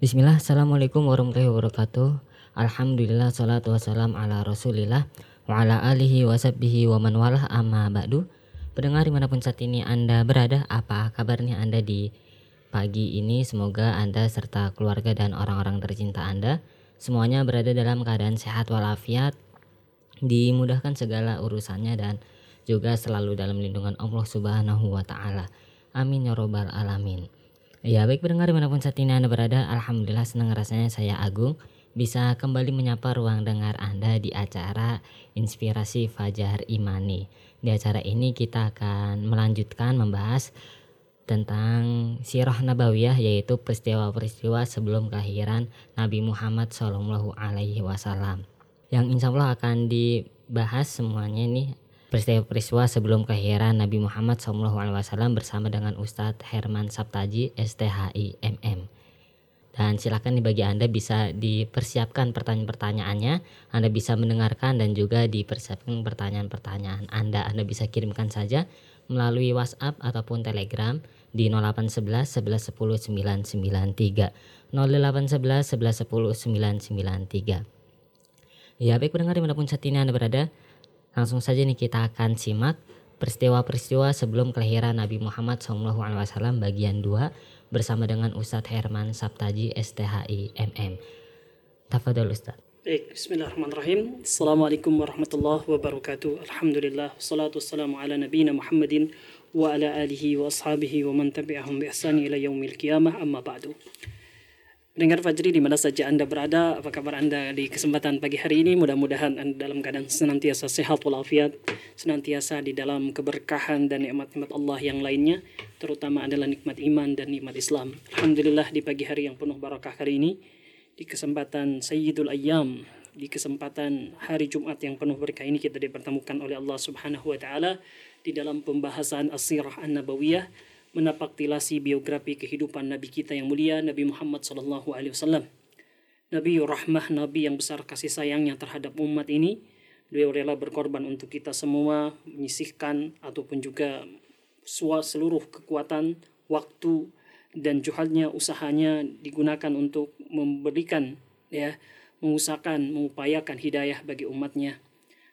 Bismillah, Assalamualaikum warahmatullahi wabarakatuh. Alhamdulillah, salatu wassalam ala rasulillah Wa ala alihi wa sabbihi wa man walah amma ba'du. Pendengar di mana pun saat ini Anda berada, apa kabarnya Anda di pagi ini? Semoga Anda serta keluarga dan orang-orang tercinta Anda Semuanya berada dalam keadaan sehat walafiat Dimudahkan segala urusannya dan juga selalu dalam lindungan Allah subhanahu wa ta'ala. Amin ya robbal alamin Ya baik pendengar di mana pun saat ini Anda berada Alhamdulillah senang rasanya saya Agung Bisa kembali menyapa ruang dengar Anda di acara Inspirasi Fajar Imani. Di acara ini kita akan melanjutkan membahas tentang sirah nabawiyah yaitu peristiwa-peristiwa sebelum kelahiran Nabi Muhammad Shallallahu Alaihi Wasallam. Yang insya Allah akan dibahas semuanya ini peristiwa-peristiwa sebelum kelahiran Nabi Muhammad SAW bersama dengan Ustadz Herman Saptaji STHI MM. Dan silakan di bagi Anda bisa dipersiapkan pertanyaan-pertanyaannya, Anda bisa mendengarkan dan juga dipersiapkan pertanyaan-pertanyaan Anda. Anda bisa kirimkan saja melalui WhatsApp ataupun Telegram di 0811 1110 993 0811 1110 993 Ya baik pendengar di mana pun saat ini Anda berada Langsung saja nih kita akan simak peristiwa-peristiwa sebelum kelahiran Nabi Muhammad SAW bagian 2 bersama dengan Ustadz Herman Saptaji STHI MM. Tafadol Ustadz. Baik, bismillahirrahmanirrahim. Assalamualaikum warahmatullahi wabarakatuh. Alhamdulillah, salatu wassalamu ala nabiyina Muhammadin wa ala alihi wa ashabihi wa man tabi'ahum bi ila yaumil qiyamah amma ba'du. Dengar Fajri di mana saja Anda berada, apa kabar Anda di kesempatan pagi hari ini? Mudah-mudahan Anda dalam keadaan senantiasa sehat walafiat, senantiasa di dalam keberkahan dan nikmat-nikmat Allah yang lainnya, terutama adalah nikmat iman dan nikmat Islam. Alhamdulillah di pagi hari yang penuh barakah kali ini, di kesempatan Sayyidul Ayyam, di kesempatan hari Jumat yang penuh berkah ini kita dipertemukan oleh Allah Subhanahu wa taala di dalam pembahasan As-Sirah An-Nabawiyah menapak tilasi biografi kehidupan Nabi kita yang mulia Nabi Muhammad Sallallahu Alaihi Wasallam. Nabi Rahmah, Nabi yang besar kasih sayangnya terhadap umat ini. Beliau rela berkorban untuk kita semua, menyisihkan ataupun juga seluruh kekuatan, waktu, dan juhalnya usahanya digunakan untuk memberikan ya mengusahakan mengupayakan hidayah bagi umatnya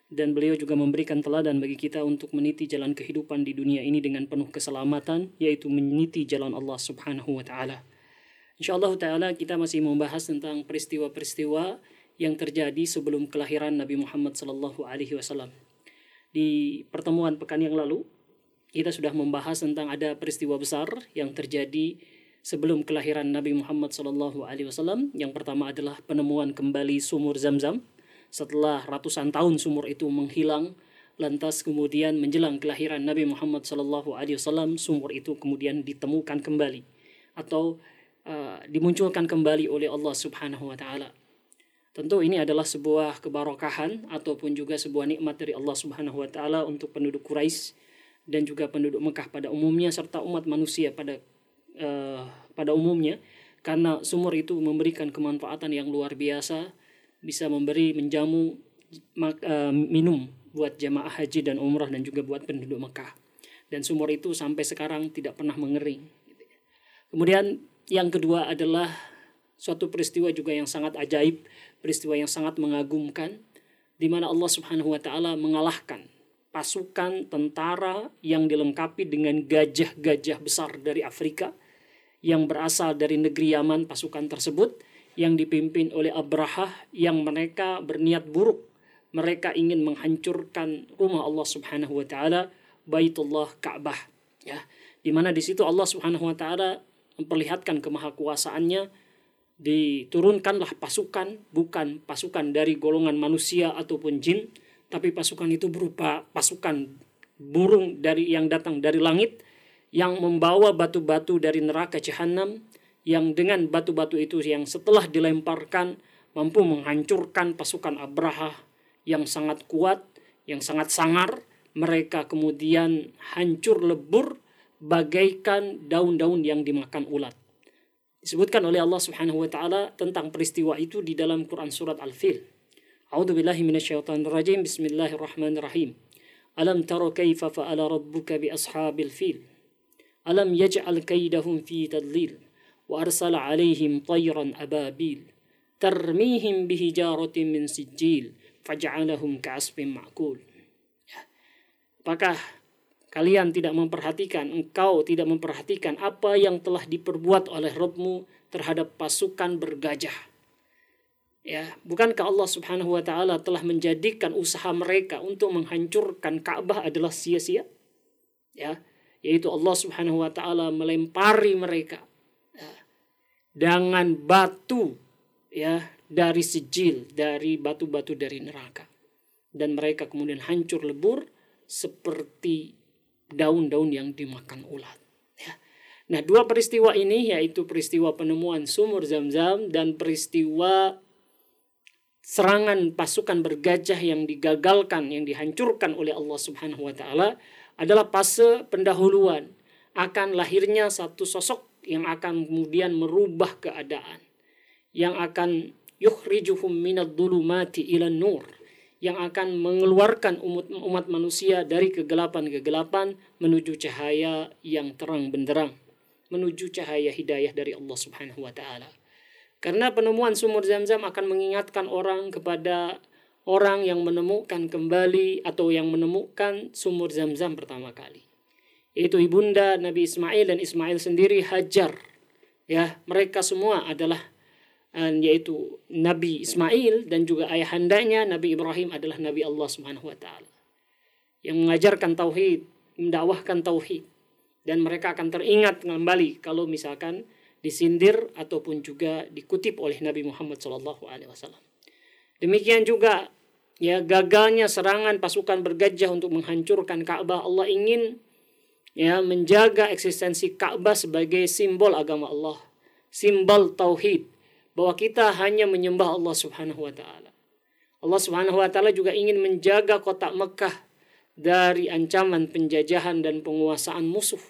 dan beliau juga memberikan teladan bagi kita untuk meniti jalan kehidupan di dunia ini dengan penuh keselamatan yaitu meniti jalan Allah Subhanahu wa taala. Insyaallah taala kita masih membahas tentang peristiwa-peristiwa yang terjadi sebelum kelahiran Nabi Muhammad sallallahu alaihi wasallam. Di pertemuan pekan yang lalu kita sudah membahas tentang ada peristiwa besar yang terjadi sebelum kelahiran Nabi Muhammad sallallahu alaihi wasallam. Yang pertama adalah penemuan kembali sumur Zam-Zam setelah ratusan tahun sumur itu menghilang lantas kemudian menjelang kelahiran Nabi Muhammad Sallallahu Alaihi Wasallam sumur itu kemudian ditemukan kembali atau uh, dimunculkan kembali oleh Allah Subhanahu Wa Taala. Tentu ini adalah sebuah kebarokahan ataupun juga sebuah nikmat dari Allah Subhanahu Wa Taala untuk penduduk Quraisy dan juga penduduk Mekah pada umumnya serta umat manusia pada uh, pada umumnya karena sumur itu memberikan kemanfaatan yang luar biasa bisa memberi menjamu uh, minum buat jamaah haji dan umrah dan juga buat penduduk Mekah. Dan sumur itu sampai sekarang tidak pernah mengering. Kemudian yang kedua adalah suatu peristiwa juga yang sangat ajaib, peristiwa yang sangat mengagumkan, di mana Allah Subhanahu wa Ta'ala mengalahkan pasukan tentara yang dilengkapi dengan gajah-gajah besar dari Afrika yang berasal dari negeri Yaman pasukan tersebut yang dipimpin oleh Abraha yang mereka berniat buruk. Mereka ingin menghancurkan rumah Allah Subhanahu wa taala, Baitullah Ka'bah, ya. Di mana di situ Allah Subhanahu wa taala memperlihatkan kemahakuasaannya diturunkanlah pasukan bukan pasukan dari golongan manusia ataupun jin tapi pasukan itu berupa pasukan burung dari yang datang dari langit yang membawa batu-batu dari neraka jahanam yang dengan batu-batu itu yang setelah dilemparkan mampu menghancurkan pasukan Abraha yang sangat kuat, yang sangat sangar, mereka kemudian hancur lebur bagaikan daun-daun yang dimakan ulat. Disebutkan oleh Allah Subhanahu wa taala tentang peristiwa itu di dalam Quran surat Al-Fil. A'udzu billahi minasyaitonir rajim. Bismillahirrahmanirrahim. Alam tara kaifa fa'ala rabbuka bi ashabil fil? Alam yaj'al kaidahum fi tadlil? وأرسل عليهم طيرا أبابيل ترميهم بحجارة من سجيل فجعلهم كعصف معقول ya. Apakah kalian tidak memperhatikan, engkau tidak memperhatikan apa yang telah diperbuat oleh Rabbmu terhadap pasukan bergajah. Ya, bukankah Allah Subhanahu wa taala telah menjadikan usaha mereka untuk menghancurkan Ka'bah adalah sia-sia? Ya, yaitu Allah Subhanahu wa taala melempari mereka ya, dengan batu ya dari sijil, dari batu-batu dari neraka. Dan mereka kemudian hancur lebur seperti daun-daun yang dimakan ulat. Ya. Nah, dua peristiwa ini yaitu peristiwa penemuan sumur Zam-Zam dan peristiwa serangan pasukan bergajah yang digagalkan, yang dihancurkan oleh Allah Subhanahu wa taala adalah fase pendahuluan akan lahirnya satu sosok yang akan kemudian merubah keadaan yang akan yukhrijuhum minad dhulumati ila nur yang akan mengeluarkan umat, umat manusia dari kegelapan-kegelapan menuju cahaya yang terang benderang, menuju cahaya hidayah dari Allah Subhanahu wa taala. Karena penemuan sumur Zam-Zam akan mengingatkan orang kepada orang yang menemukan kembali atau yang menemukan sumur Zam-Zam pertama kali. Yaitu ibunda Nabi Ismail dan Ismail sendiri Hajar. Ya, mereka semua adalah yaitu Nabi Ismail dan juga ayahandanya Nabi Ibrahim adalah Nabi Allah Subhanahu wa taala. Yang mengajarkan tauhid, mendakwahkan tauhid dan mereka akan teringat kembali kalau misalkan disindir ataupun juga dikutip oleh Nabi Muhammad SAW. Demikian juga ya gagalnya serangan pasukan bergajah untuk menghancurkan Ka'bah. Allah ingin ya menjaga eksistensi Ka'bah sebagai simbol agama Allah, simbol tauhid bahwa kita hanya menyembah Allah Subhanahu wa taala. Allah Subhanahu wa taala juga ingin menjaga kota Mekah dari ancaman penjajahan dan penguasaan musuh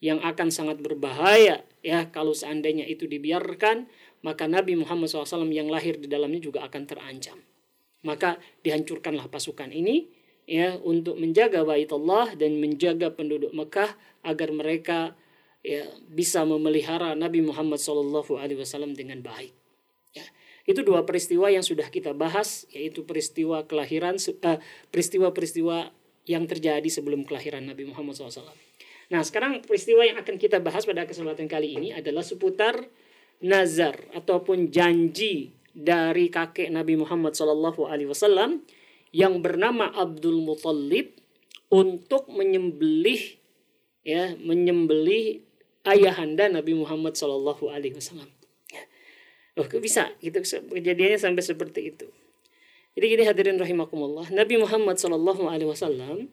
yang akan sangat berbahaya ya kalau seandainya itu dibiarkan maka Nabi Muhammad SAW yang lahir di dalamnya juga akan terancam. Maka dihancurkanlah pasukan ini ya untuk menjaga bait Allah dan menjaga penduduk Mekah agar mereka ya bisa memelihara Nabi Muhammad SAW dengan baik. Itu dua peristiwa yang sudah kita bahas, yaitu peristiwa kelahiran, uh, peristiwa-peristiwa yang terjadi sebelum kelahiran Nabi Muhammad SAW. Nah, sekarang peristiwa yang akan kita bahas pada kesempatan kali ini adalah seputar nazar ataupun janji dari kakek Nabi Muhammad SAW yang bernama Abdul Muthalib untuk menyembelih ya menyembelih ayahanda Nabi Muhammad SAW. Loh kok bisa gitu kejadiannya sampai seperti itu. Jadi gini hadirin rahimakumullah, Nabi Muhammad Shallallahu alaihi wasallam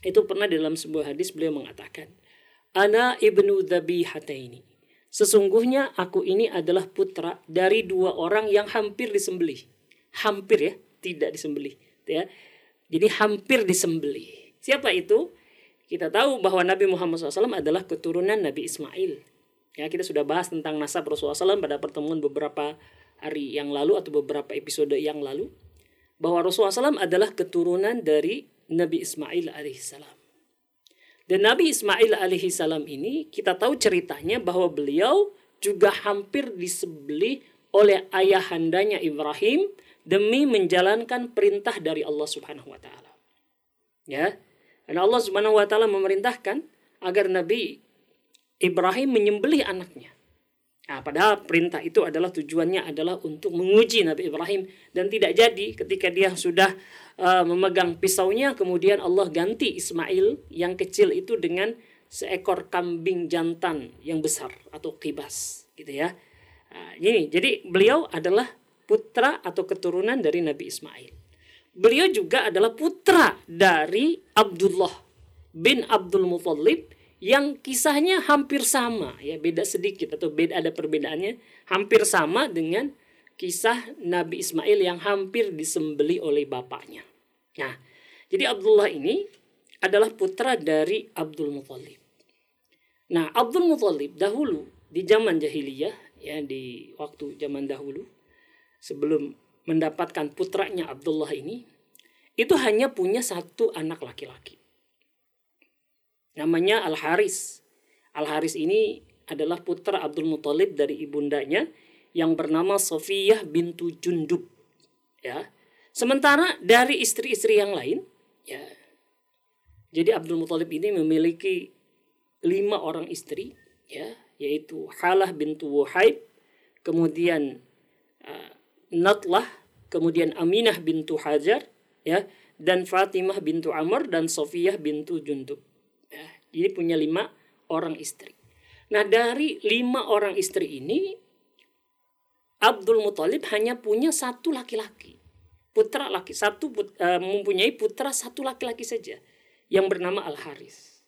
itu pernah dalam sebuah hadis beliau mengatakan, "Ana ibnu ini. Sesungguhnya aku ini adalah putra dari dua orang yang hampir disembelih. Hampir ya, tidak disembelih, ya. Jadi hampir disembelih. Siapa itu? Kita tahu bahwa Nabi Muhammad SAW adalah keturunan Nabi Ismail Ya, kita sudah bahas tentang nasab Rasulullah SAW pada pertemuan beberapa hari yang lalu atau beberapa episode yang lalu bahwa Rasulullah SAW adalah keturunan dari Nabi Ismail alaihissalam. Dan Nabi Ismail alaihissalam ini kita tahu ceritanya bahwa beliau juga hampir disembelih oleh ayahandanya Ibrahim demi menjalankan perintah dari Allah Subhanahu wa taala. Ya. Karena Allah Subhanahu wa taala memerintahkan agar Nabi Ibrahim menyembelih anaknya. Nah, padahal perintah itu adalah tujuannya adalah untuk menguji Nabi Ibrahim dan tidak jadi ketika dia sudah uh, memegang pisaunya kemudian Allah ganti Ismail yang kecil itu dengan seekor kambing jantan yang besar atau kibas gitu ya. Nah, ini jadi beliau adalah putra atau keturunan dari Nabi Ismail. Beliau juga adalah putra dari Abdullah bin Abdul Muthalib yang kisahnya hampir sama ya beda sedikit atau beda ada perbedaannya hampir sama dengan kisah Nabi Ismail yang hampir disembeli oleh bapaknya. Nah, jadi Abdullah ini adalah putra dari Abdul Muthalib. Nah, Abdul Muthalib dahulu di zaman jahiliyah ya di waktu zaman dahulu sebelum mendapatkan putranya Abdullah ini itu hanya punya satu anak laki-laki namanya Al Haris. Al Haris ini adalah putra Abdul Muthalib dari ibundanya yang bernama Sofiyah bintu Jundub. Ya. Sementara dari istri-istri yang lain, ya. Jadi Abdul Muthalib ini memiliki lima orang istri, ya, yaitu Halah bintu Wuhaib, kemudian uh, Natlah, kemudian Aminah bintu Hajar, ya, dan Fatimah bintu Amr dan Sofiyah bintu Jundub. Ya, jadi punya lima orang istri. Nah dari lima orang istri ini Abdul Muthalib hanya punya satu laki-laki. Putra laki satu put, uh, mempunyai putra satu laki-laki saja yang bernama Al Haris.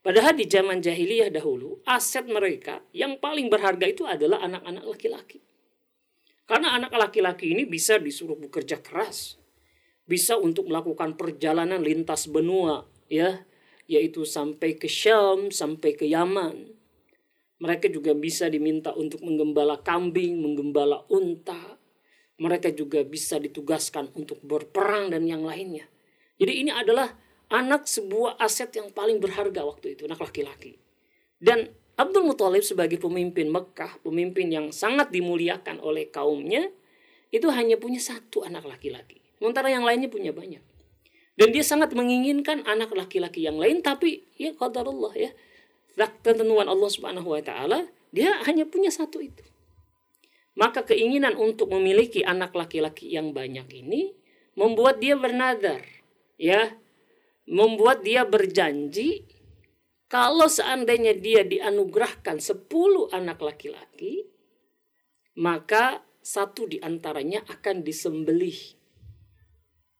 Padahal di zaman jahiliyah dahulu aset mereka yang paling berharga itu adalah anak-anak laki-laki. Karena anak laki-laki ini bisa disuruh bekerja keras, bisa untuk melakukan perjalanan lintas benua, ya, yaitu sampai ke Syam, sampai ke Yaman, mereka juga bisa diminta untuk menggembala kambing, menggembala unta. Mereka juga bisa ditugaskan untuk berperang dan yang lainnya. Jadi ini adalah anak sebuah aset yang paling berharga waktu itu, anak laki-laki. Dan Abdul Muthalib sebagai pemimpin Mekah, pemimpin yang sangat dimuliakan oleh kaumnya, itu hanya punya satu anak laki-laki. Sementara yang lainnya punya banyak. Dan dia sangat menginginkan anak laki-laki yang lain, tapi ya qadarullah ya, ketentuan Allah Subhanahu wa taala, dia hanya punya satu itu. Maka keinginan untuk memiliki anak laki-laki yang banyak ini membuat dia bernadar, ya, membuat dia berjanji kalau seandainya dia dianugerahkan 10 anak laki-laki, maka satu di antaranya akan disembelih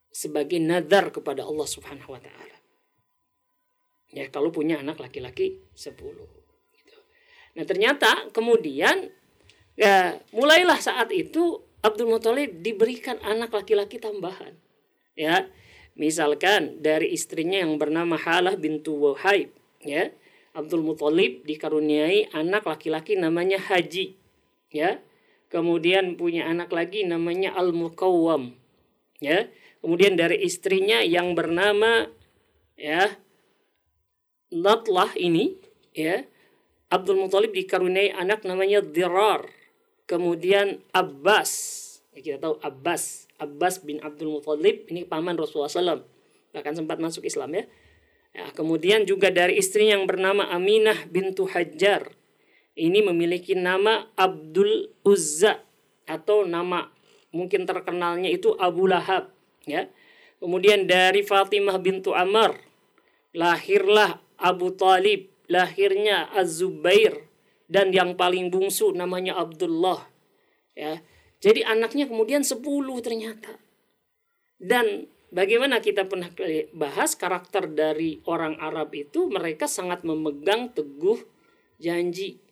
sebagai nadar kepada Allah Subhanahu wa taala. Ya, kalau punya anak laki-laki 10. Gitu. Nah, ternyata kemudian ya mulailah saat itu Abdul Muthalib diberikan anak laki-laki tambahan. Ya. Misalkan dari istrinya yang bernama Halah bintu Wahaib, ya. Abdul Muthalib dikaruniai anak laki-laki namanya Haji, ya. Kemudian punya anak lagi namanya Al Mukawwam, ya. Kemudian dari istrinya yang bernama ya Natlah ini ya Abdul Muthalib dikaruniai anak namanya Dirar. Kemudian Abbas. Ya, kita tahu Abbas. Abbas bin Abdul Muthalib ini paman Rasulullah SAW. Bahkan sempat masuk Islam ya. Ya. Kemudian juga dari istri yang bernama Aminah bintu Hajar. Ini memiliki nama Abdul Uzza atau nama mungkin terkenalnya itu Abu Lahab ya. Kemudian dari Fatimah bintu Amr lahirlah Abu Talib, lahirnya Az-Zubair dan yang paling bungsu namanya Abdullah. Ya. Jadi anaknya kemudian 10 ternyata. Dan bagaimana kita pernah bahas karakter dari orang Arab itu mereka sangat memegang teguh janji.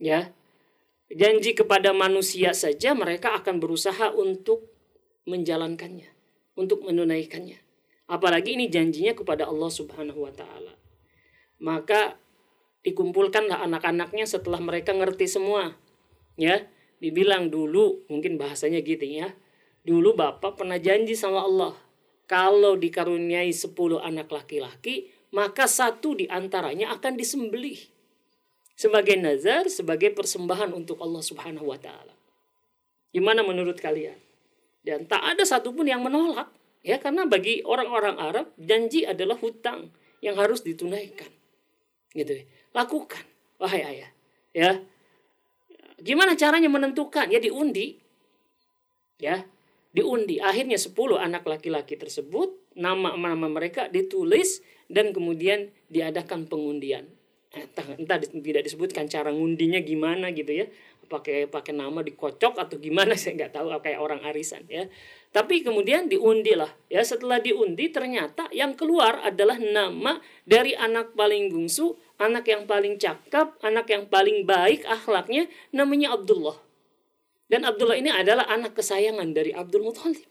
Ya. Janji kepada manusia saja mereka akan berusaha untuk menjalankannya, untuk menunaikannya. Apalagi ini janjinya kepada Allah Subhanahu wa taala. Maka dikumpulkanlah anak-anaknya setelah mereka ngerti semua. Ya, dibilang dulu mungkin bahasanya gitu ya. Dulu Bapak pernah janji sama Allah, kalau dikaruniai 10 anak laki-laki, maka satu di antaranya akan disembelih sebagai nazar, sebagai persembahan untuk Allah Subhanahu wa taala. Gimana menurut kalian? Dan tak ada satupun yang menolak. Ya, karena bagi orang-orang Arab janji adalah hutang yang harus ditunaikan. Gitu. Ya. Lakukan wahai ayah. Ya. Gimana caranya menentukan? Ya diundi. Ya, diundi. Akhirnya 10 anak laki-laki tersebut nama-nama mereka ditulis dan kemudian diadakan pengundian. Entah, entah tidak disebutkan cara ngundinya gimana gitu ya pakai pakai nama dikocok atau gimana saya nggak tahu kayak orang arisan ya tapi kemudian diundi lah ya setelah diundi ternyata yang keluar adalah nama dari anak paling bungsu anak yang paling cakap anak yang paling baik akhlaknya namanya Abdullah dan Abdullah ini adalah anak kesayangan dari Abdul Muthalib.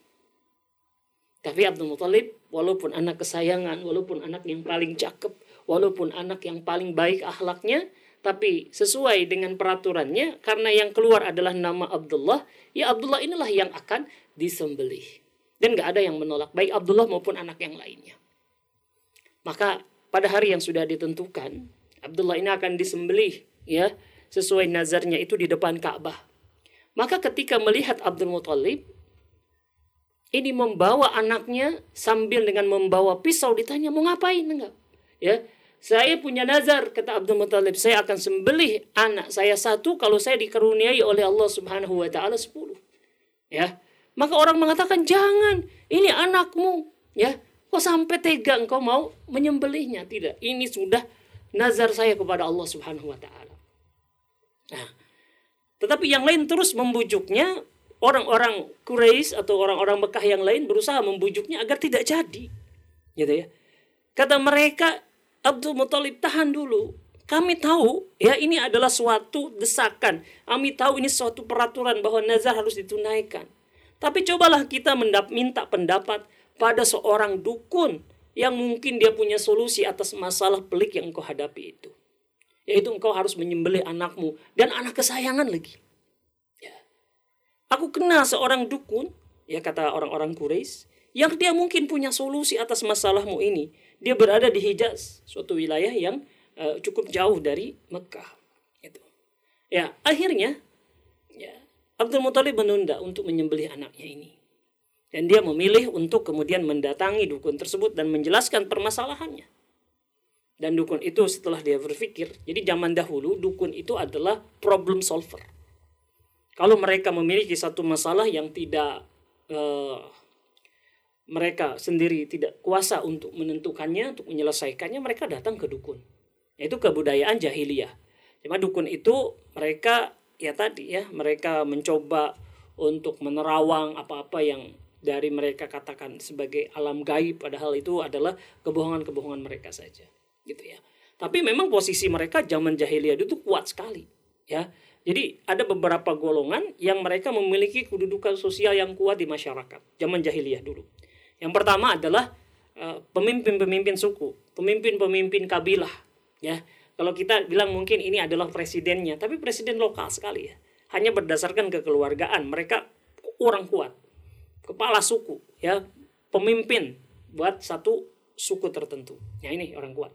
Tapi Abdul Muthalib walaupun anak kesayangan walaupun anak yang paling cakep walaupun anak yang paling baik akhlaknya tapi sesuai dengan peraturannya karena yang keluar adalah nama Abdullah ya Abdullah inilah yang akan disembelih. Dan gak ada yang menolak baik Abdullah maupun anak yang lainnya. Maka pada hari yang sudah ditentukan Abdullah ini akan disembelih ya sesuai nazarnya itu di depan Ka'bah. Maka ketika melihat Abdul Muthalib ini membawa anaknya sambil dengan membawa pisau ditanya mau ngapain enggak? Ya, saya punya nazar kata Abdul Muthalib saya akan sembelih anak saya satu kalau saya dikaruniai oleh Allah Subhanahu wa taala sepuluh. Ya. Maka orang mengatakan jangan, ini anakmu, ya. Kok sampai tega engkau mau menyembelihnya? Tidak, ini sudah nazar saya kepada Allah Subhanahu wa taala. Nah, tetapi yang lain terus membujuknya orang-orang Quraisy atau orang-orang Mekah yang lain berusaha membujuknya agar tidak jadi. Gitu ya. Kata mereka, Abdul Muthalib tahan dulu. Kami tahu ya ini adalah suatu desakan. Kami tahu ini suatu peraturan bahwa nazar harus ditunaikan. Tapi cobalah kita mendap minta pendapat pada seorang dukun yang mungkin dia punya solusi atas masalah pelik yang engkau hadapi itu. Yaitu engkau harus menyembelih anakmu dan anak kesayangan lagi. Ya. Aku kenal seorang dukun, ya kata orang-orang Quraisy, yang dia mungkin punya solusi atas masalahmu ini. Dia berada di Hijaz, suatu wilayah yang uh, cukup jauh dari Mekah. Itu. Ya, akhirnya ya, Abdul Muthalib menunda untuk menyembelih anaknya ini. Dan dia memilih untuk kemudian mendatangi dukun tersebut dan menjelaskan permasalahannya. Dan dukun itu setelah dia berpikir, jadi zaman dahulu dukun itu adalah problem solver. Kalau mereka memiliki satu masalah yang tidak uh, mereka sendiri tidak kuasa untuk menentukannya, untuk menyelesaikannya, mereka datang ke dukun. Yaitu kebudayaan jahiliyah. Cuma dukun itu mereka ya tadi ya, mereka mencoba untuk menerawang apa-apa yang dari mereka katakan sebagai alam gaib padahal itu adalah kebohongan-kebohongan mereka saja gitu ya. Tapi memang posisi mereka zaman jahiliyah itu kuat sekali ya. Jadi ada beberapa golongan yang mereka memiliki kedudukan sosial yang kuat di masyarakat zaman jahiliyah dulu. Yang pertama adalah eh, pemimpin-pemimpin suku pemimpin-pemimpin kabilah ya. Kalau kita bilang mungkin ini adalah presidennya tapi presiden lokal sekali ya. Hanya berdasarkan kekeluargaan mereka orang kuat. Kepala suku ya. Pemimpin buat satu suku tertentu. Ya ini orang kuat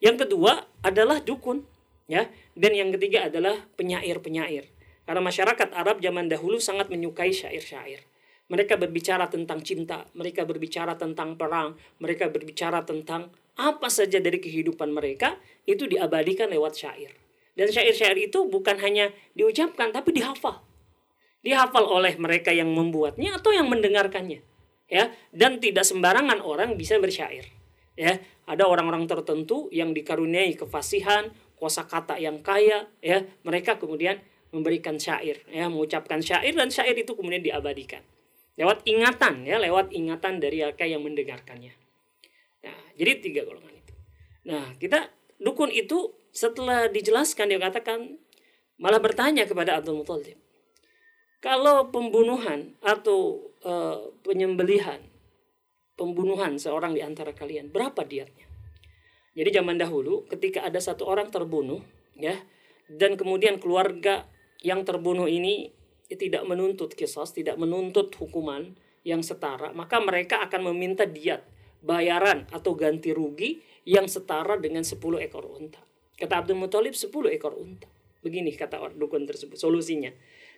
yang kedua adalah dukun ya. Dan yang ketiga adalah penyair-penyair. Karena masyarakat Arab zaman dahulu sangat menyukai syair-syair. Mereka berbicara tentang cinta mereka berbicara tentang perang mereka berbicara tentang apa saja dari kehidupan mereka itu diabadikan lewat syair. Dan syair-syair itu bukan hanya diucapkan tapi dihafal. Dihafal oleh mereka yang membuatnya atau yang mendengarkannya ya. Dan tidak sembarangan orang bisa bersyair ya. Ada orang-orang tertentu yang dikaruniai kefasihan kosakata yang kaya ya. Mereka kemudian memberikan syair ya. Mengucapkan syair dan syair itu kemudian diabadikan. Lewat ingatan ya. Lewat ingatan dari mereka yang mendengarkannya. Nah jadi tiga golongan itu. Nah kita dukun itu setelah dijelaskan dia katakan malah bertanya kepada Abdul Muthalib kalau pembunuhan atau uh, penyembelihan, pembunuhan seorang di antara kalian, berapa diatnya? Jadi zaman dahulu ketika ada satu orang terbunuh, ya, dan kemudian keluarga yang terbunuh ini tidak menuntut kisos, tidak menuntut hukuman yang setara, maka mereka akan meminta diat, bayaran atau ganti rugi yang setara dengan 10 ekor unta. Kata Abdul Muthalib 10 ekor unta. Begini kata dukun tersebut solusinya.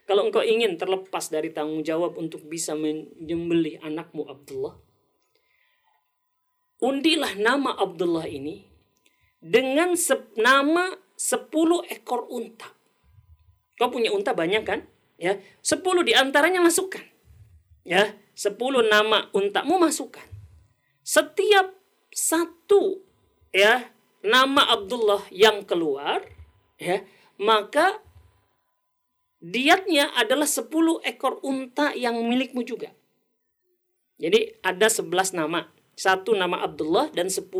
Kalau engkau ingin terlepas dari tanggung jawab untuk bisa menyembelih anakmu Abdullah, undilah nama Abdullah ini dengan nama 10 ekor unta. Kau punya unta banyak kan? Ya, 10 di antaranya masukkan. Ya, 10 nama untamu masukkan. Setiap satu ya nama Abdullah yang keluar ya, maka diatnya adalah 10 ekor unta yang milikmu juga. Jadi ada 11 nama. Satu nama Abdullah dan 10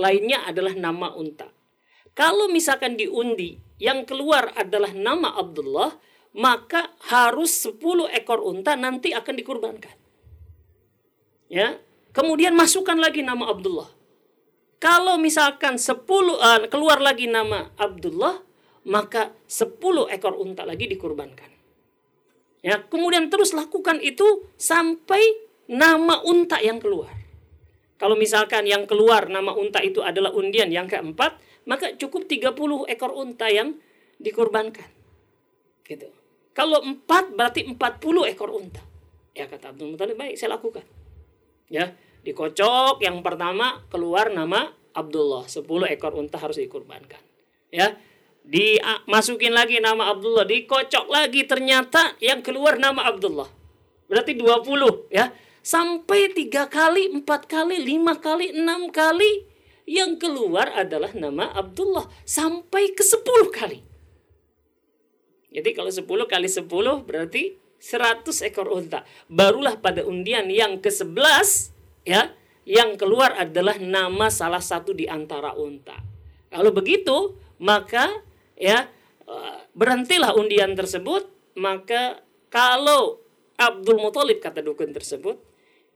lainnya adalah nama unta. Kalau misalkan diundi yang keluar adalah nama Abdullah, maka harus 10 ekor unta nanti akan dikurbankan. Ya. Kemudian masukkan lagi nama Abdullah. Kalau misalkan 10 uh, eh, keluar lagi nama Abdullah, maka 10 ekor unta lagi dikurbankan. Ya, kemudian terus lakukan itu sampai nama unta yang keluar. Kalau misalkan yang keluar nama unta itu adalah undian yang keempat, maka cukup 30 ekor unta yang dikurbankan. Gitu. Kalau empat berarti empat puluh ekor unta. Ya kata Abdul Muthalib, baik saya lakukan. Ya, dikocok yang pertama keluar nama Abdullah. Sepuluh ekor unta harus dikurbankan. Ya, dimasukin lagi nama Abdullah, dikocok lagi ternyata yang keluar nama Abdullah. Berarti 20 ya. Sampai tiga kali, empat kali, lima kali, enam kali yang keluar adalah nama Abdullah sampai ke sepuluh kali. Jadi kalau 10 kali 10 berarti 100 ekor unta. Barulah pada undian yang ke-11 ya, yang keluar adalah nama salah satu di antara unta. Kalau begitu, maka ya eh, berhentilah undian tersebut, maka kalau Abdul Muthalib kata dukun tersebut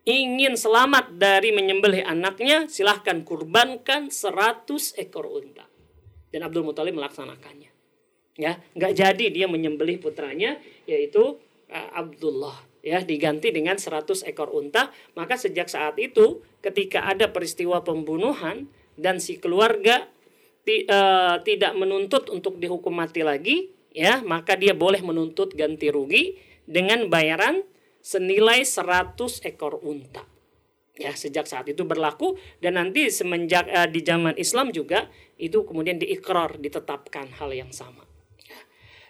ingin selamat dari menyembelih anaknya, silahkan kurbankan 100 ekor unta. Dan Abdul Muthalib melaksanakannya. Ya nggak jadi dia menyembelih putranya yaitu uh, Abdullah. Ya diganti dengan 100 ekor unta. Maka sejak saat itu ketika ada peristiwa pembunuhan dan si keluarga uh, tidak menuntut untuk dihukum mati lagi ya maka dia boleh menuntut ganti rugi dengan bayaran senilai 100 ekor unta ya sejak saat itu berlaku dan nanti semenjak uh, di zaman Islam juga itu kemudian diikrar ditetapkan hal yang sama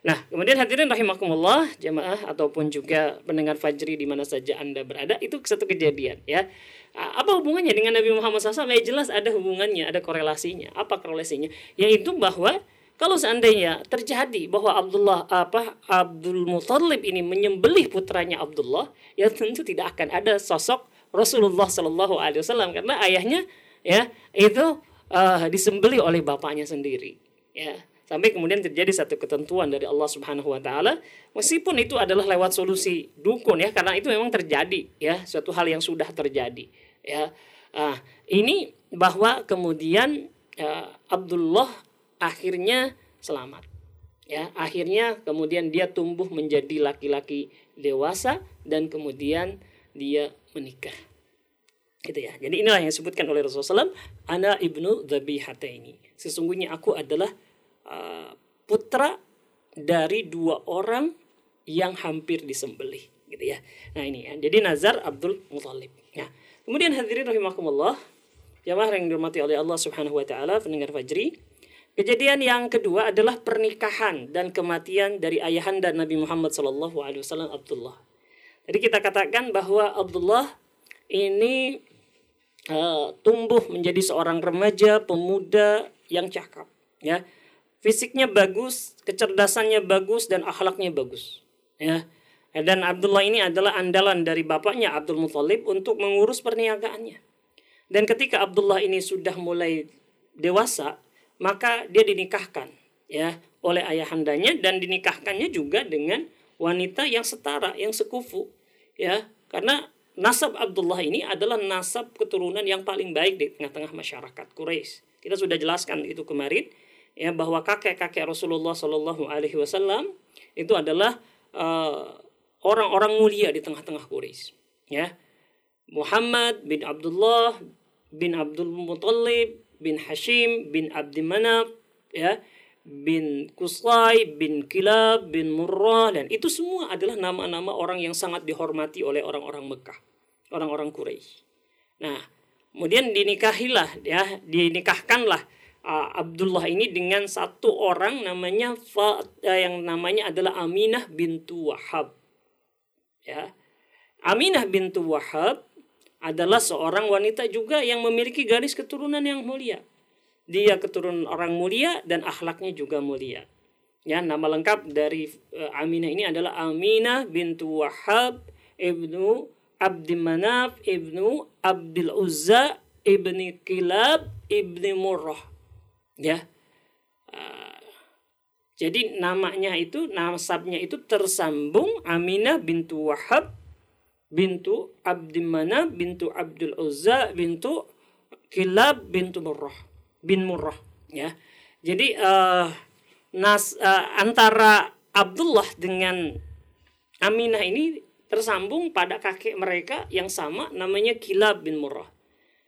Nah, kemudian hadirin rahimakumullah, jamaah ataupun juga pendengar Fajri di mana saja Anda berada, itu satu kejadian ya. Apa hubungannya dengan Nabi Muhammad SAW? Ya jelas ada hubungannya, ada korelasinya. Apa korelasinya? Yaitu bahwa kalau seandainya terjadi bahwa Abdullah apa Abdul Muthalib ini menyembelih putranya Abdullah, ya tentu tidak akan ada sosok Rasulullah Shallallahu Alaihi Wasallam karena ayahnya ya itu uh, disembelih oleh bapaknya sendiri. Ya, sampai kemudian terjadi satu ketentuan dari Allah Subhanahu wa taala meskipun itu adalah lewat solusi dukun ya karena itu memang terjadi ya suatu hal yang sudah terjadi ya ah ini bahwa kemudian ya, Abdullah akhirnya selamat ya akhirnya kemudian dia tumbuh menjadi laki-laki dewasa dan kemudian dia menikah gitu ya jadi inilah yang disebutkan oleh Rasulullah SAW ana ibnu ini sesungguhnya aku adalah Uh, putra dari dua orang yang hampir disembelih gitu ya. Nah ini ya. Jadi Nazar Abdul Muthalib. Ya. Kemudian hadirin rahimakumullah, jamaah yang dirahmati oleh Allah Subhanahu wa taala, pendengar Fajri. Kejadian yang kedua adalah pernikahan dan kematian dari ayahanda Nabi Muhammad SAW Abdullah. Jadi kita katakan bahwa Abdullah ini uh, tumbuh menjadi seorang remaja pemuda yang cakap ya fisiknya bagus, kecerdasannya bagus dan akhlaknya bagus. Ya. Dan Abdullah ini adalah andalan dari bapaknya Abdul Muthalib untuk mengurus perniagaannya. Dan ketika Abdullah ini sudah mulai dewasa, maka dia dinikahkan ya oleh ayahandanya dan dinikahkannya juga dengan wanita yang setara, yang sekufu. Ya, karena nasab Abdullah ini adalah nasab keturunan yang paling baik di tengah-tengah masyarakat Quraisy. Kita sudah jelaskan itu kemarin ya bahwa kakek-kakek Rasulullah Shallallahu Alaihi Wasallam itu adalah uh, orang-orang mulia di tengah-tengah Quraisy. Ya, Muhammad bin Abdullah bin Abdul Muttalib bin Hashim bin Abdi Manaf ya bin Kusai bin Kilab bin Murrah dan itu semua adalah nama-nama orang yang sangat dihormati oleh orang-orang Mekah, orang-orang Quraisy. Nah, kemudian dinikahilah ya, dinikahkanlah uh, Abdullah ini dengan satu orang namanya Fa, uh, yang namanya adalah Aminah bintu Wahab. Ya. Aminah bintu Wahab adalah seorang wanita juga yang memiliki garis keturunan yang mulia. Dia keturunan orang mulia dan akhlaknya juga mulia. Ya, nama lengkap dari uh, Aminah ini adalah Aminah bintu Wahab ibnu Abdi Manaf ibnu Abdul Uzza ibni Kilab ibni Murrah ya uh, jadi namanya itu nasabnya itu tersambung Aminah bintu Wahab bintu Abdimana bintu Abdul Uzza bintu Kilab bintu Murrah bin Murrah ya jadi uh, nas uh, antara Abdullah dengan Aminah ini tersambung pada kakek mereka yang sama namanya Kilab bin Murrah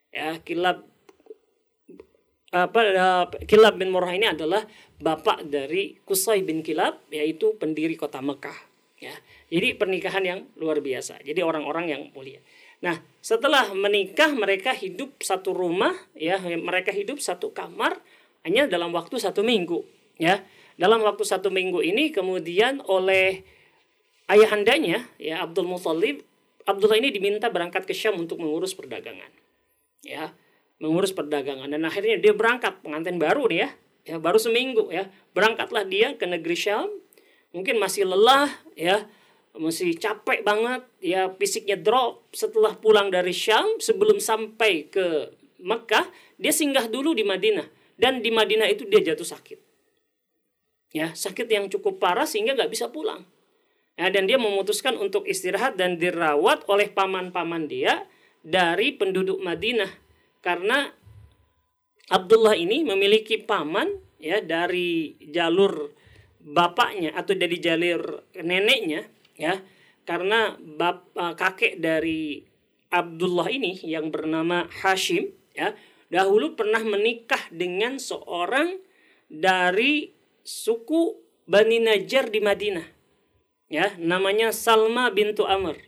ya Kilab apa uh, Kilab bin Murrah ini adalah bapak dari Qusay bin Kilab yaitu pendiri kota Mekah ya. Jadi pernikahan yang luar biasa. Jadi orang-orang yang mulia. Nah, setelah menikah mereka hidup satu rumah ya, mereka hidup satu kamar hanya dalam waktu satu minggu ya. Dalam waktu satu minggu ini kemudian oleh ayahandanya ya Abdul Muthalib Abdullah ini diminta berangkat ke Syam untuk mengurus perdagangan. Ya, mengurus perdagangan dan akhirnya dia berangkat pengantin baru nih ya. Ya, baru seminggu ya. Berangkatlah dia ke negeri Syam. Mungkin masih lelah ya, masih capek banget. Ya, fisiknya drop. Setelah pulang dari Syam sebelum sampai ke Mekah, dia singgah dulu di Madinah. Dan di Madinah itu dia jatuh sakit. Ya, sakit yang cukup parah sehingga nggak bisa pulang. Ya, dan dia memutuskan untuk istirahat dan dirawat oleh paman-paman dia dari penduduk Madinah. Karena Abdullah ini memiliki paman ya dari jalur bapaknya atau dari jalur neneknya ya. Karena bap, uh, kakek dari Abdullah ini yang bernama Hashim ya dahulu pernah menikah dengan seorang dari suku Bani Najjar di Madinah ya namanya Salma bintu Amr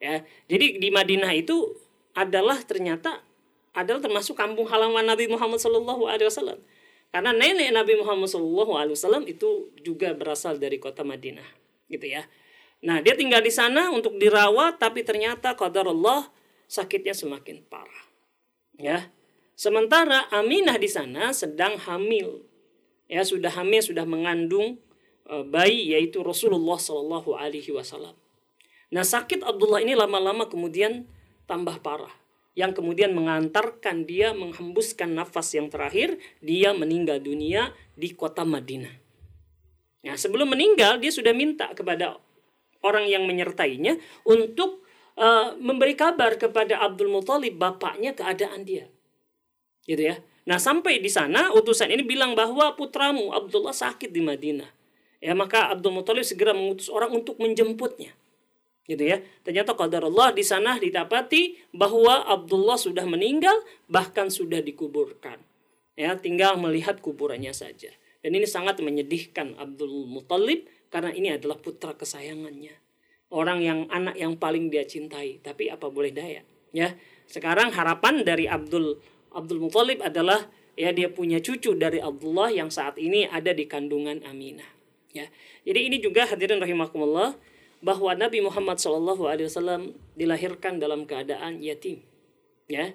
ya. Jadi di Madinah itu adalah ternyata adalah termasuk kampung halaman Nabi Muhammad Wasallam. Karena nenek Nabi Muhammad Wasallam itu juga berasal dari kota Madinah gitu ya nah dia tinggal di sana untuk dirawat tapi ternyata qadar Allah sakitnya semakin parah ya sementara Aminah di sana sedang hamil ya sudah hamil sudah mengandung Eh, bayi yaitu Rasulullah Shallallahu Alaihi Wasallam. Nah sakit Abdullah ini lama-lama kemudian tambah parah yang kemudian mengantarkan dia menghembuskan nafas yang terakhir dia meninggal dunia di kota Madinah. Nah sebelum meninggal dia sudah minta kepada orang yang menyertainya untuk uh, memberi kabar kepada Abdul Muthalib bapaknya keadaan dia. Gitu ya. Nah sampai di sana utusan ini bilang bahwa putramu Abdullah sakit di Madinah. Ya maka Abdul Muthalib segera mengutus orang untuk menjemputnya. Gitu ya. Ternyata qadar Allah di sana didapati bahwa Abdullah sudah meninggal bahkan sudah dikuburkan. Ya tinggal melihat kuburannya saja. Dan ini sangat menyedihkan Abdul Muthalib karena ini adalah putra kesayangannya orang yang anak yang paling dia cintai tapi apa boleh daya ya sekarang harapan dari Abdul Abdul Muthalib adalah ya dia punya cucu dari Abdullah yang saat ini ada di kandungan Aminah Ya. Jadi ini juga hadirin rahimakumullah bahwa Nabi Muhammad SAW dilahirkan dalam keadaan yatim. Ya.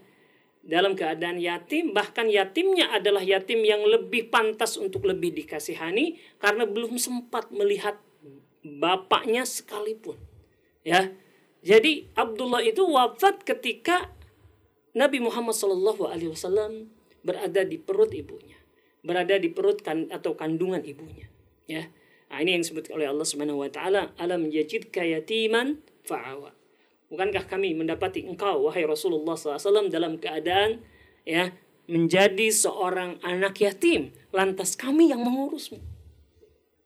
Dalam keadaan yatim, bahkan yatimnya adalah yatim yang lebih pantas untuk lebih dikasihani karena belum sempat melihat bapaknya sekalipun. Ya. Jadi Abdullah itu wafat ketika Nabi Muhammad SAW berada di perut ibunya, berada di perut kan, atau kandungan ibunya. Ya, Nah, ini yang disebut oleh Allah Subhanahu wa taala, "Alam yajidka yatiman fa'awa." Bukankah kami mendapati engkau wahai Rasulullah SAW dalam keadaan ya menjadi seorang anak yatim, lantas kami yang mengurusmu.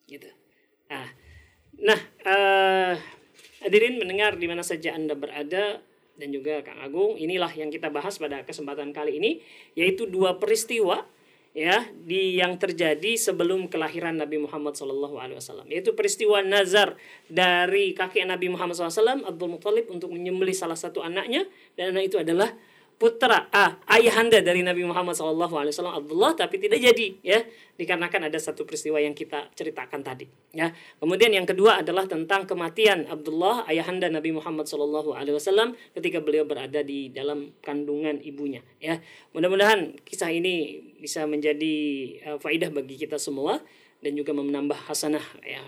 Gitu. Nah, nah uh, hadirin mendengar di mana saja Anda berada dan juga Kang Agung, inilah yang kita bahas pada kesempatan kali ini yaitu dua peristiwa ya di yang terjadi sebelum kelahiran Nabi Muhammad SAW yaitu peristiwa nazar dari kakek Nabi Muhammad SAW Abdul Muthalib untuk menyembelih salah satu anaknya dan anak itu adalah putra ah, ayahanda dari Nabi Muhammad SAW Abdullah tapi tidak jadi ya. Dikarenakan ada satu peristiwa yang kita ceritakan tadi ya. Kemudian yang kedua adalah tentang kematian Abdullah ayahanda Nabi Muhammad SAW ketika beliau berada di dalam kandungan ibunya ya. Mudah-mudahan kisah ini bisa menjadi uh, faidah bagi kita semua dan juga menambah hasanah ya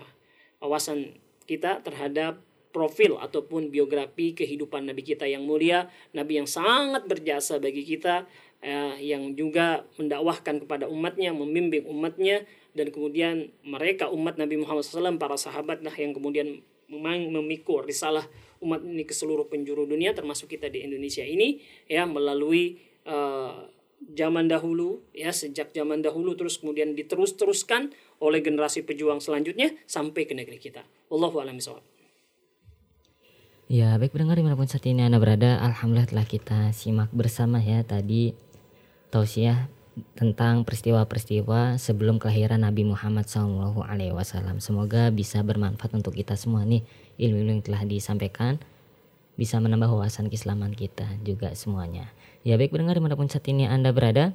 wawasan kita terhadap profil ataupun biografi kehidupan Nabi kita yang mulia, Nabi yang sangat berjasa bagi kita, eh, yang juga mendakwahkan kepada umatnya, membimbing umatnya, dan kemudian mereka umat Nabi Muhammad SAW, para sahabat lah yang kemudian memikul risalah umat ini ke seluruh penjuru dunia, termasuk kita di Indonesia ini, ya melalui uh, zaman dahulu, ya sejak zaman dahulu terus kemudian diterus-teruskan oleh generasi pejuang selanjutnya sampai ke negeri kita. Wallahu a'lam Ya, baik pendengar di mana pun saat ini Anda berada, Alhamdulillah telah kita simak bersama ya tadi tausiah tentang peristiwa-peristiwa sebelum kelahiran Nabi Muhammad SAW. Semoga bisa bermanfaat untuk kita semua nih ilmu-ilmu yang telah disampaikan bisa menambah wawasan keislaman kita juga semuanya. Ya baik pendengar di mana pun saat ini Anda berada,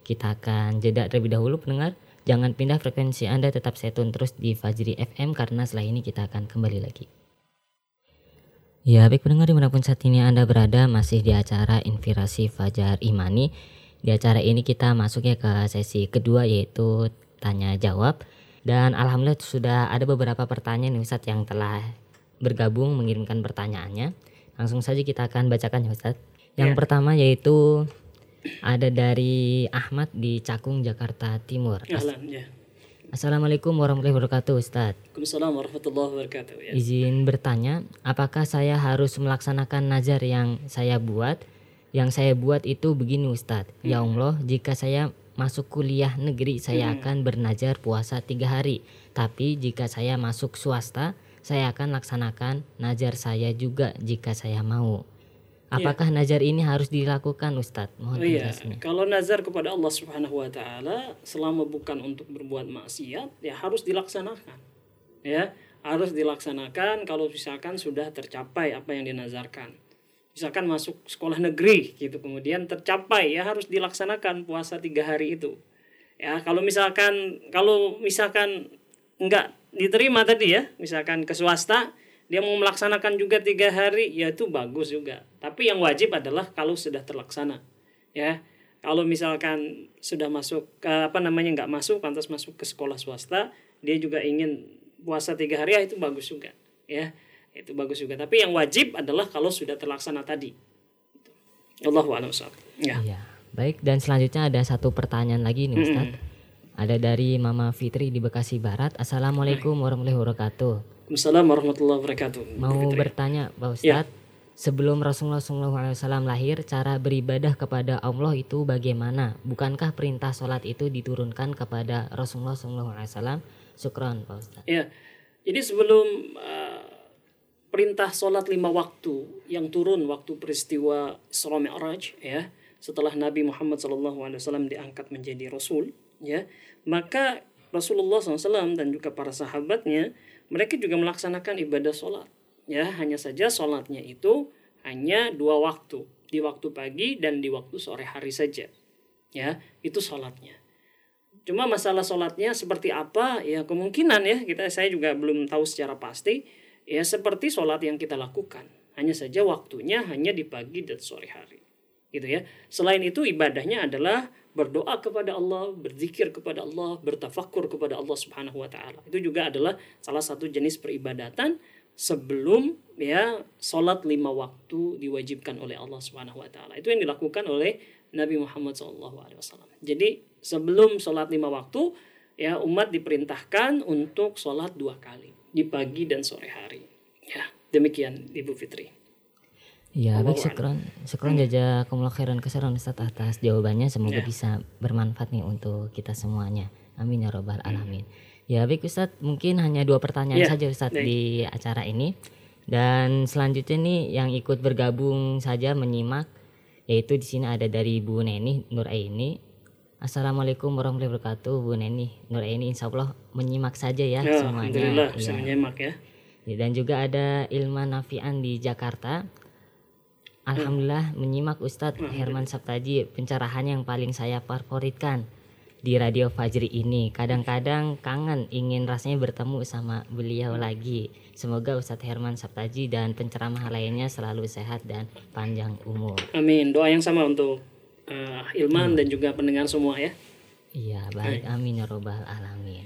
kita akan jeda terlebih dahulu pendengar. Jangan pindah frekuensi Anda tetap stay tune terus di Fajri FM karena setelah ini kita akan kembali lagi. Ya baik pendengar di mana pun saat ini Anda berada masih di acara Inspirasi Fajar Imani di acara ini kita masuk ya ke sesi kedua yaitu tanya jawab dan alhamdulillah sudah ada beberapa pertanyaan Ustadz yang telah bergabung mengirimkan pertanyaannya. Langsung saja kita akan bacakan ya Ustadz. Yang ya. pertama yaitu ada dari Ahmad di Cakung Jakarta Timur. As ya. Assalamualaikum warahmatullahi wabarakatuh Ustadz. Waalaikumsalam warahmatullahi wabarakatuh. Ya. Izin bertanya, apakah saya harus melaksanakan nazar yang saya buat yang saya buat itu begini Ustadz hmm. ya Allah jika saya masuk kuliah negeri saya hmm. akan bernazar puasa tiga hari tapi jika saya masuk swasta saya akan laksanakan nazar saya juga jika saya mau Apakah ya. nazar ini harus dilakukan Ustadz? Mohon oh, iya. Kalau nazar kepada Allah Subhanahu wa taala selama bukan untuk berbuat maksiat ya harus dilaksanakan. Ya, harus dilaksanakan kalau misalkan sudah tercapai apa yang dinazarkan misalkan masuk sekolah negeri gitu kemudian tercapai ya harus dilaksanakan puasa tiga hari itu ya kalau misalkan kalau misalkan enggak diterima tadi ya misalkan ke swasta dia mau melaksanakan juga tiga hari ya itu bagus juga. Tapi yang wajib adalah kalau sudah terlaksana ya. Kalau misalkan sudah masuk ke apa namanya nggak masuk pantas masuk ke sekolah swasta dia juga ingin puasa tiga hari ya itu bagus juga ya. Itu bagus juga. Tapi yang wajib adalah kalau sudah terlaksana tadi. Allah ya. ya baik dan selanjutnya ada satu pertanyaan lagi nih Ustaz mm -hmm. Ada dari Mama Fitri di Bekasi Barat Assalamualaikum warahmatullahi wabarakatuh Assalamualaikum warahmatullahi wabarakatuh mau Fitri. bertanya Pak Ustaz ya. Sebelum Rasulullah SAW lahir, cara beribadah kepada Allah itu bagaimana? Bukankah perintah sholat itu diturunkan kepada Rasulullah SAW? Syukran, Pak Ustaz. Ya, jadi sebelum uh, perintah sholat lima waktu yang turun waktu peristiwa Isra Mi'raj ya setelah Nabi Muhammad SAW diangkat menjadi Rasul ya maka Rasulullah SAW dan juga para sahabatnya mereka juga melaksanakan ibadah sholat. Ya hanya saja sholatnya itu hanya dua waktu di waktu pagi dan di waktu sore hari saja. Ya itu sholatnya. Cuma masalah sholatnya seperti apa? Ya kemungkinan ya kita saya juga belum tahu secara pasti. Ya seperti sholat yang kita lakukan. Hanya saja waktunya hanya di pagi dan sore hari. Gitu ya. Selain itu ibadahnya adalah berdoa kepada Allah berzikir kepada Allah bertafakur kepada Allah subhanahu wa taala itu juga adalah salah satu jenis peribadatan sebelum ya sholat lima waktu diwajibkan oleh Allah subhanahu wa taala itu yang dilakukan oleh Nabi Muhammad SAW jadi sebelum sholat lima waktu ya umat diperintahkan untuk sholat dua kali di pagi dan sore hari. Ya, demikian Ibu Fitri. Ya, baik. Syukron hmm. jazakumullah khairan keseran Ustaz atas jawabannya. Semoga ya. bisa bermanfaat nih untuk kita semuanya. Amin ya robbal hmm. alamin. Ya, baik Ustaz, mungkin hanya dua pertanyaan ya. saja Ustaz baik. di acara ini. Dan selanjutnya nih yang ikut bergabung saja menyimak yaitu di sini ada dari Bu Neni Nur Aini Assalamualaikum warahmatullahi wabarakatuh Bu Neni Nur ini insya Allah menyimak saja ya, ya semuanya Alhamdulillah bisa ya. menyimak ya. ya Dan juga ada Ilma Nafian di Jakarta Alhamdulillah hmm. menyimak Ustadz hmm. Herman Sabtaji pencerahan yang paling saya favoritkan di Radio Fajri ini. Kadang-kadang kangen ingin rasanya bertemu sama beliau lagi. Semoga Ustadz Herman Sabtaji dan penceramah lainnya selalu sehat dan panjang umur. Amin. Doa yang sama untuk uh, Ilman hmm. dan juga pendengar semua ya. Iya, baik. Amin ya robbal alamin.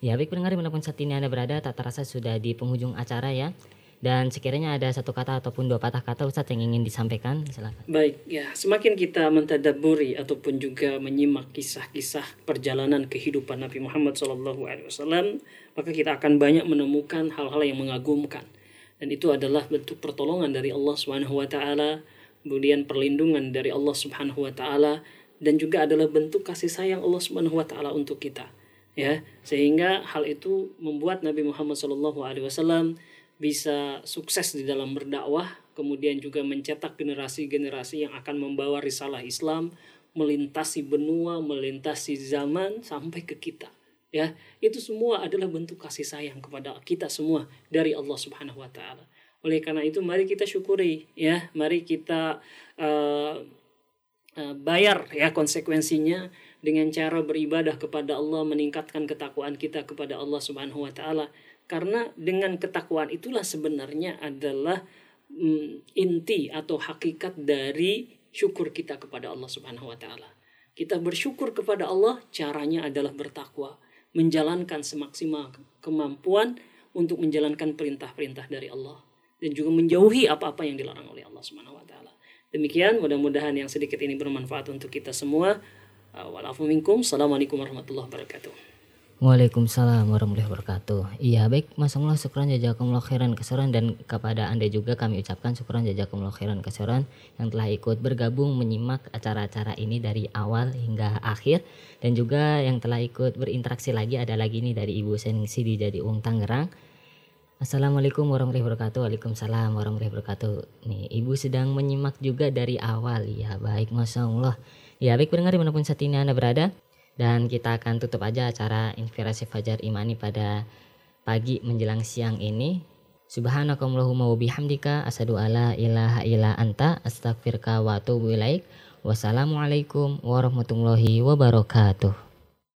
Ya, baik pendengar di mana pun saat ini Anda berada, tak terasa sudah di penghujung acara ya. Dan sekiranya ada satu kata ataupun dua patah kata Ustadz yang ingin disampaikan, silakan. Baik, ya semakin kita mentadaburi ataupun juga menyimak kisah-kisah perjalanan kehidupan Nabi Muhammad SAW, maka kita akan banyak menemukan hal-hal yang mengagumkan. Dan itu adalah bentuk pertolongan dari Allah taala kemudian perlindungan dari Allah taala dan juga adalah bentuk kasih sayang Allah taala untuk kita ya sehingga hal itu membuat Nabi Muhammad wasallam bisa sukses di dalam berdakwah kemudian juga mencetak generasi-generasi yang akan membawa risalah Islam melintasi benua, melintasi zaman sampai ke kita. Ya, itu semua adalah bentuk kasih sayang kepada kita semua dari Allah Subhanahu wa taala. Oleh karena itu mari kita syukuri ya, mari kita uh, uh, bayar ya konsekuensinya dengan cara beribadah kepada Allah, meningkatkan ketakwaan kita kepada Allah Subhanahu wa taala. Karena dengan ketakwaan itulah sebenarnya adalah mm, inti atau hakikat dari syukur kita kepada Allah Subhanahu wa taala. Kita bersyukur kepada Allah caranya adalah bertakwa, menjalankan semaksimal kemampuan untuk menjalankan perintah-perintah dari Allah dan juga menjauhi apa-apa yang dilarang oleh Allah Subhanahu wa taala. Demikian mudah-mudahan yang sedikit ini bermanfaat untuk kita semua. Walafuminkum. Assalamualaikum warahmatullahi wabarakatuh. Waalaikumsalam warahmatullahi wabarakatuh. Iya baik Mas Allah syukran jazakumullah khairan keseran dan kepada Anda juga kami ucapkan syukran jazakumullah khairan keseran yang telah ikut bergabung menyimak acara-acara ini dari awal hingga akhir dan juga yang telah ikut berinteraksi lagi ada lagi nih dari Ibu Seningsi di Jadi Ung Tangerang. Assalamualaikum warahmatullahi wabarakatuh. Waalaikumsalam warahmatullahi wabarakatuh. Nih, Ibu sedang menyimak juga dari awal. Ya, baik, Masya Allah. Ya, baik pendengar di mana pun saat ini Anda berada. Dan kita akan tutup aja acara Inspirasi Fajar Imani pada pagi menjelang siang ini. Subhanakallahumma wa bihamdika asadu ala ilaha illa anta astaghfirka wa atubu ilaik. Wassalamualaikum warahmatullahi wabarakatuh.